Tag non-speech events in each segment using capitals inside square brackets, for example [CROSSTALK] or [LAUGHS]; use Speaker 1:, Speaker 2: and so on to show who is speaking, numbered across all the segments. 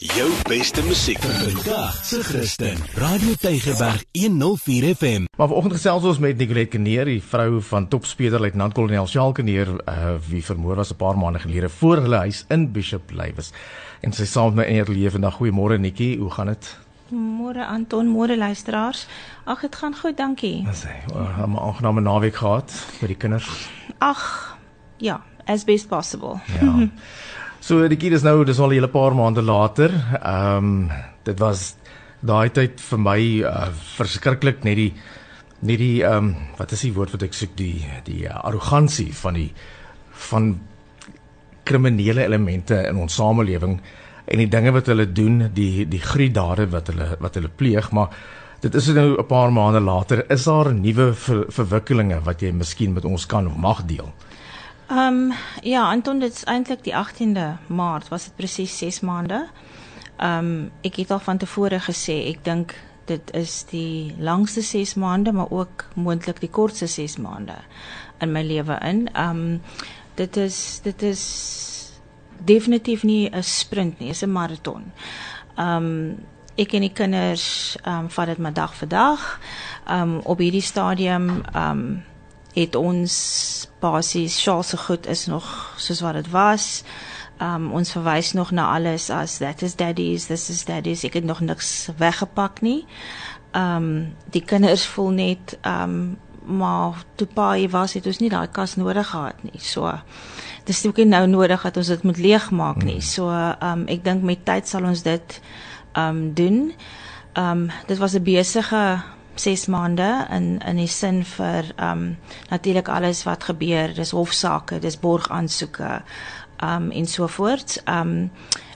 Speaker 1: Jou beste musiek vandag se Christen. Radio Tygerberg 104 FM.
Speaker 2: Maar vanoggend gesels ons met Nicolet Kneer, die vrou van topspeler luitenant kolonel Shaal Kneer, uh, wie vermoor was 'n paar maande gelede voor hulle huis in Bishop Lywes. En sy saam met my in die lewe vandag. Goeiemôre Nikki, hoe gaan dit?
Speaker 3: Môre Anton, môre luisteraars. Ag, dit gaan goed, dankie.
Speaker 2: Ons sê, uh, 'n aangename naweek gehad met die kinders.
Speaker 3: Ag, ja, as best possible.
Speaker 2: Ja. [LAUGHS] So die kind is nou dis al 'n hele paar maande later. Ehm um, dit was daai tyd vir my uh, verskriklik net die net die ehm um, wat is die woord wat ek soek die die uh, arrogansie van die van kriminele elemente in ons samelewing en die dinge wat hulle doen, die die gruweldade wat hulle wat hulle pleeg, maar dit is nou 'n paar maande later, is daar nuwe ver, verwikkelinge wat jy miskien met ons kan mag deel?
Speaker 3: Ehm um, ja, Anton, dit is eintlik die 18de Maart, was dit presies 6 maande. Ehm um, ek het al van tevore gesê, ek dink dit is die langste 6 maande, maar ook moontlik die kortste 6 maande in my lewe in. Ehm um, dit is dit is definitief nie 'n sprint nie, dit is 'n maraton. Ehm um, ek en die kinders ehm um, vat dit maar dag vir dag. Ehm um, op hierdie stadium ehm um, het ons basies Charles se goed is nog soos wat dit was. Um ons verwys nog na alles as that is daddy's, this is daddy's. Ek het nog niks weggepak nie. Um die kinders voel net um maar toe pa hy was het ons nie daai kas nodig gehad nie. So dis ook nie nou nodig dat ons dit moet leegmaak nie. So um ek dink met tyd sal ons dit um doen. Um dit was 'n besige 6 maande in in die sin vir ehm um, natuurlik alles wat gebeur, dis hofsaake, dis borgaansoeke ehm um, en so voort. Ehm um,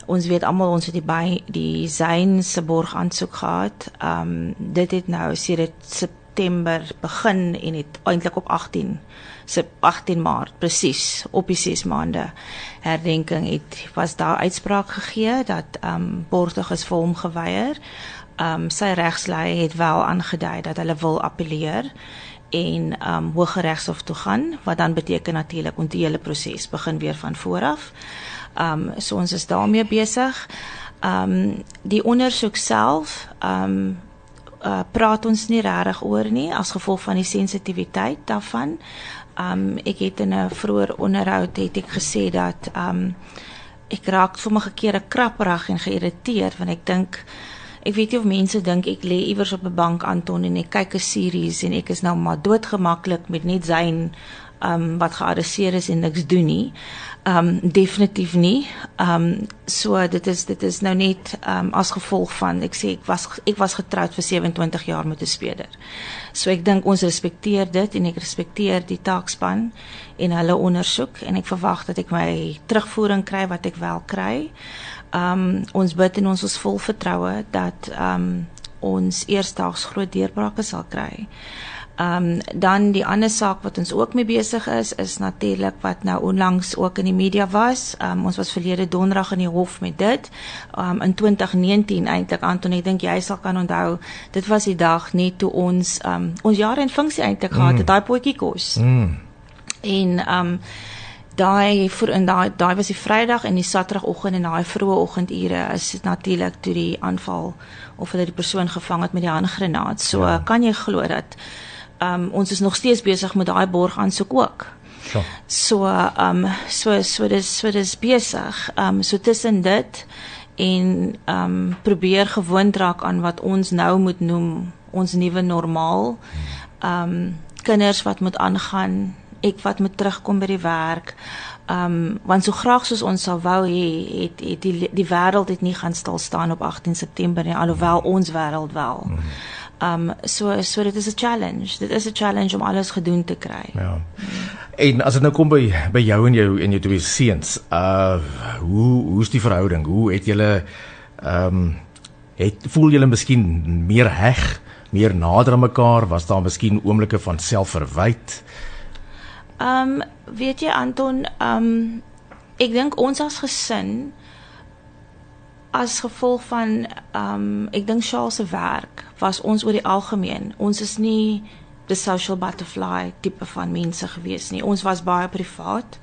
Speaker 3: ons weet almal ons het die by die Zain se borgaansoek gehad. Ehm um, dit het nou sedert September begin en het eintlik op 18 se 18 Maart presies op die 6 maande herdenking het was daar uitspraak gegee dat ehm um, borgtig is vir hom geweier um, sy regslei het wel aangedui dat hulle wil appeleer en ehm um, Hooggeregshof toe gaan wat dan beteken natuurlik ons die hele proses begin weer van voor af. Ehm um, so ons is daarmee besig. Ehm um, die ondersoek self ehm um, uh, praat ons nie regtig oor nie as gevolg van die sensitiwiteit daarvan. Ehm um, ek het in 'n vroeër onderhoud het ek gesê dat ehm um, ek raak sommige kere krapperig en geïrriteerd want ek dink Ek weet nie of mense dink ek lê iewers op 'n bank Anton en ek kyk 'n series en ek is nou maar doodgemaklik met net Zayn um wat gearresteer is en niks doen nie. Um definitief nie. Um so dit is dit is nou net um as gevolg van ek sê ek was ek was getroud vir 27 jaar met 'n speler. So ek dink ons respekteer dit en ek respekteer die taakspan en hulle ondersoek en ek verwag dat ek my terugvoering kry wat ek wel kry. Um ons bid en ons is vol vertroue dat um ons eersdaags groot deurbrake sal kry. Um dan die ander saak wat ons ook mee besig is is natuurlik wat nou onlangs ook in die media was. Um ons was verlede donderdag in die hof met dit. Um in 2019 eintlik Anton, ek dink jy sal kan onthou, dit was die dag net toe ons um ons jaar en funksie eintlik gehad het, mm. daai potjie kos. Mm. En um daai vir in daai daai was die Vrydag en die Saterdagoggend en daai vroeë oggendure is dit natuurlik toe die aanval of hulle die persoon gevang het met die handgranaat. So ja. kan jy glo dat ehm um, ons is nog steeds besig met daai borg aansoek ook. Ja. So ehm um, so so dis so dis besig. Ehm um, so tussen dit en ehm um, probeer gewoond raak aan wat ons nou moet noem ons nuwe normaal. Ehm um, kinders wat moet aangaan ek wat moet terugkom by die werk. Um want so graag soos ons sou wou hê het, het die die wêreld het nie gaan stil staan op 18 September nie alhoewel ons wêreld wel. Um so so dit is 'n challenge. Dit is 'n challenge om alles gedoen te kry.
Speaker 2: Ja. En as dit nou kom by by jou en jou en jou twee seuns, uh hoe hoe's die verhouding? Hoe het julle um het voel julle miskien meer heg, meer nader aan mekaar? Was daar miskien oomblikke van selfverwyd?
Speaker 3: Ehm um, weet jy Anton, ehm um, ek dink ons as gesin as gevolg van ehm um, ek dink Charles se werk was ons oor die algemeen. Ons is nie the social butterfly tipe van mense gewees nie. Ons was baie privaat.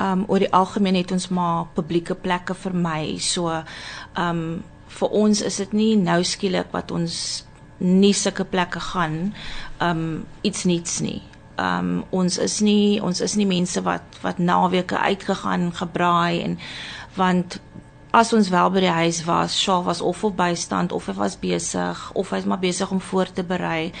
Speaker 3: Um oor die algemeen het ons maar publieke plekke vermy. So um vir ons is dit nie nou skielik wat ons nie sulke plekke gaan um iets niets nie. Um ons is nie ons is nie mense wat wat naweke uitgegaan gebraai en want as ons wel by die huis was, Shaw was of op bystand of hy was besig of hy's maar besig om voor te berei.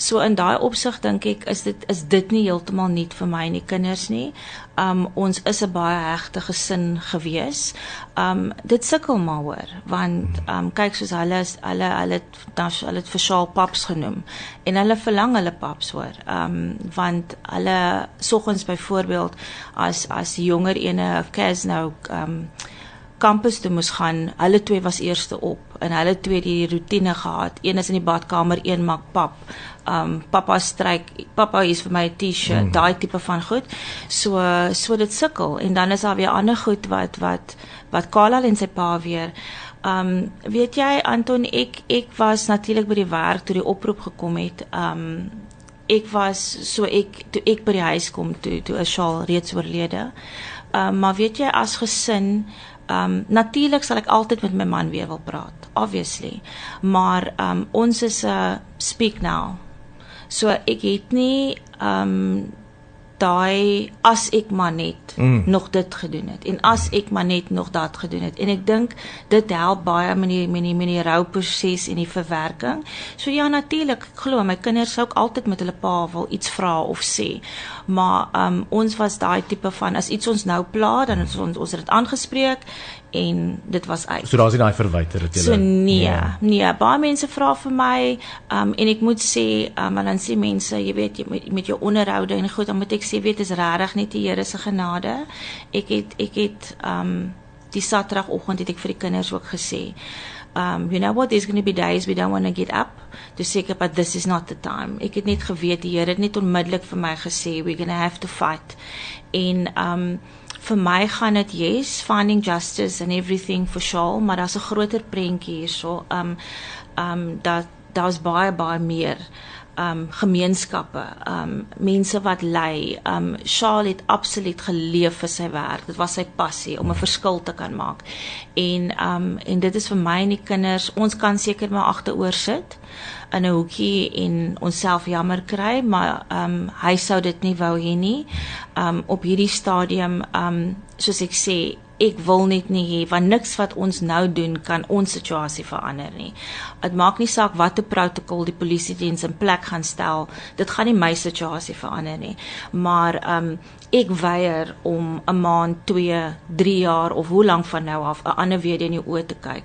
Speaker 3: So in daai opsig dink ek is dit is dit nie heeltemal nuut vir my en die kinders nie. Um ons is 'n baie hegte gesin gewees. Um dit sukkel maar hoor want um kyk soos hulle is hulle hulle dan hulle het vir Shaw paps genoem en hulle verlang hulle paps hoor. Um want hulle soggens byvoorbeeld as as jonger ene Cas nou um kampus toe moes gaan. Hulle twee was eerste op en hulle twee die rotine gehad. Een is in die badkamer, een maak pap. Um pappa stryk, pappa is vir my 'n T-shirt, mm. daai tipe van goed. So so dit sukkel en dan is daar weer ander goed wat wat wat Kala en sy pa weer Um weet jy Anton ek ek was natuurlik by die werk toe die oproep gekom het. Um ek was so ek toe ek by die huis kom toe toe is Shaal reeds oorlede. Um maar weet jy as gesin Um natuurlik sal ek altyd met my man weer wil praat, obviously. Maar um ons is 'n uh, speak now. So ek het nie um daai as ek maar net mm. nog dit gedoen het en as ek maar net nog dat gedoen het en ek dink dit help baie met die met die met die rouproses en die verwerking. So ja natuurlik, ek glo my kinders sou ook altyd met hulle pa wil iets vra of sê. Maar um ons was daai tipe van as iets ons nou pla, dan het ons ons het dit aangespreek en dit was uit.
Speaker 2: So daar's nie daai verwyter dat jy
Speaker 3: So nee, ja. nee, baie mense vra vir my um en ek moet sê um dan sê mense, jy weet jy met, met jou onderhoude en goed, dan moet ek sê weet is regtig net die Here se genade. Ek het ek het um die Saterdagoggend het ek vir die kinders ook gesê um you know what? There's going to be days we don't want to get up. To say but this is not the time. Ek het net geweet die Here het net onmiddellik vir my gesê we're going to have to fight. En um vir my gaan dit yes finding justice and everything for sure maar daar's 'n groter prentjie hierso um um dat daar's baie baie meer um gemeenskappe um mense wat lei um Charles het absoluut geleef vir sy werk. Dit was sy passie om 'n verskil te kan maak. En um en dit is vir my en die kinders ons kan seker maar agteroor sit in 'n hoekie en onsself jammer kry, maar um, hy sou dit nie wou hê nie. Um, op hierdie stadium um, soos ek sê, ek wil net nie hê want niks wat ons nou doen kan ons situasie verander nie. Dit maak nie saak watter protokol die polisie diens in plek gaan stel, dit gaan nie my situasie verander nie. Maar ehm um, ek weier om 'n maand, 2, 3 jaar of hoe lank van nou af 'n ander weer in die oë te kyk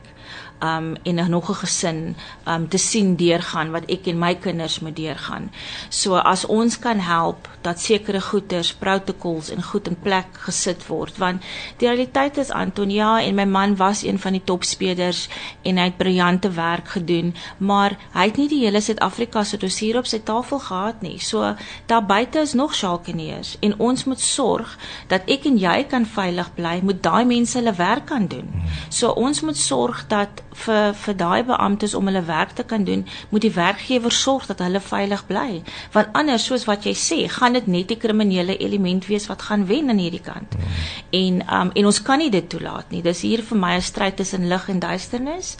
Speaker 3: um en nog 'n gesin um te sien deurgaan wat ek en my kinders moet deurgaan. So as ons kan help dat sekere goeders, protocols en goed in plek gesit word want die realiteit is Antonia en my man was een van die topspelers en hy het briljante werk gedoen, maar hy het nie die hele Suid-Afrika se dossier op sy tafel gehad nie. So daar buite is nog skalkeneers en ons moet sorg dat ek en jy kan veilig bly, moet daai mense hulle werk kan doen. So ons moet sorg dat vir vir daai beamptes om hulle werk te kan doen, moet die werkgewer sorg dat hulle veilig bly. Want anders soos wat jy sê, gaan dit net die kriminele element wees wat gaan wen aan hierdie kant. Mm. En um en ons kan nie dit toelaat nie. Dis hier vir my 'n stryd tussen lig en duisternis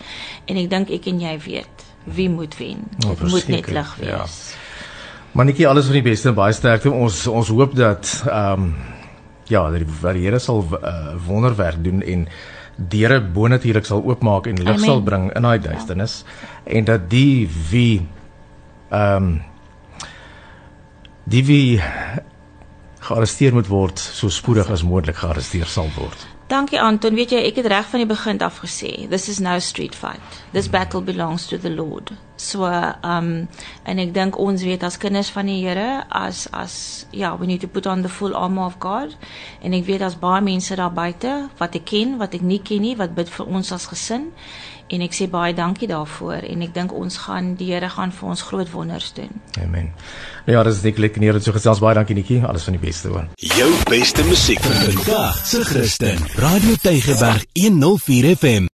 Speaker 3: en ek dink ek en jy weet wie moet wen.
Speaker 2: Oh,
Speaker 3: dit moet net lig wees. Ja.
Speaker 2: Manetjie alles van die beste en baie sterkte. Ons ons hoop dat um ja, dat die Here sal uh, wonderwerk doen en deure bo natuurlik sal oopmaak en lig sal bring in daai duisternis ja. en dat die wie ehm um, die wie gearresteer moet word so spoedig as moontlik gearresteer sal word.
Speaker 3: Dankie Anton, weet jy ek het reg van die begin af gesê, this is no street fight. This battle belongs to the Lord. So um en ek dink ons weet as kinders van die Here as as ja, we need to put on the full armor of God. En ek weet daar's baie mense daar buite wat ek ken, wat ek nie ken nie, wat bid vir ons as gesin. En ek sê baie dankie daarvoor en ek dink ons gaan die Here gaan vir ons groot wonders doen.
Speaker 2: Amen. Nou ja, dis dik lekker neer so gesels baie dankie Nikki, alles van die beste hoor.
Speaker 1: Jou beste musiek vir vandag, se Christen. Radio Tygerberg 104 FM.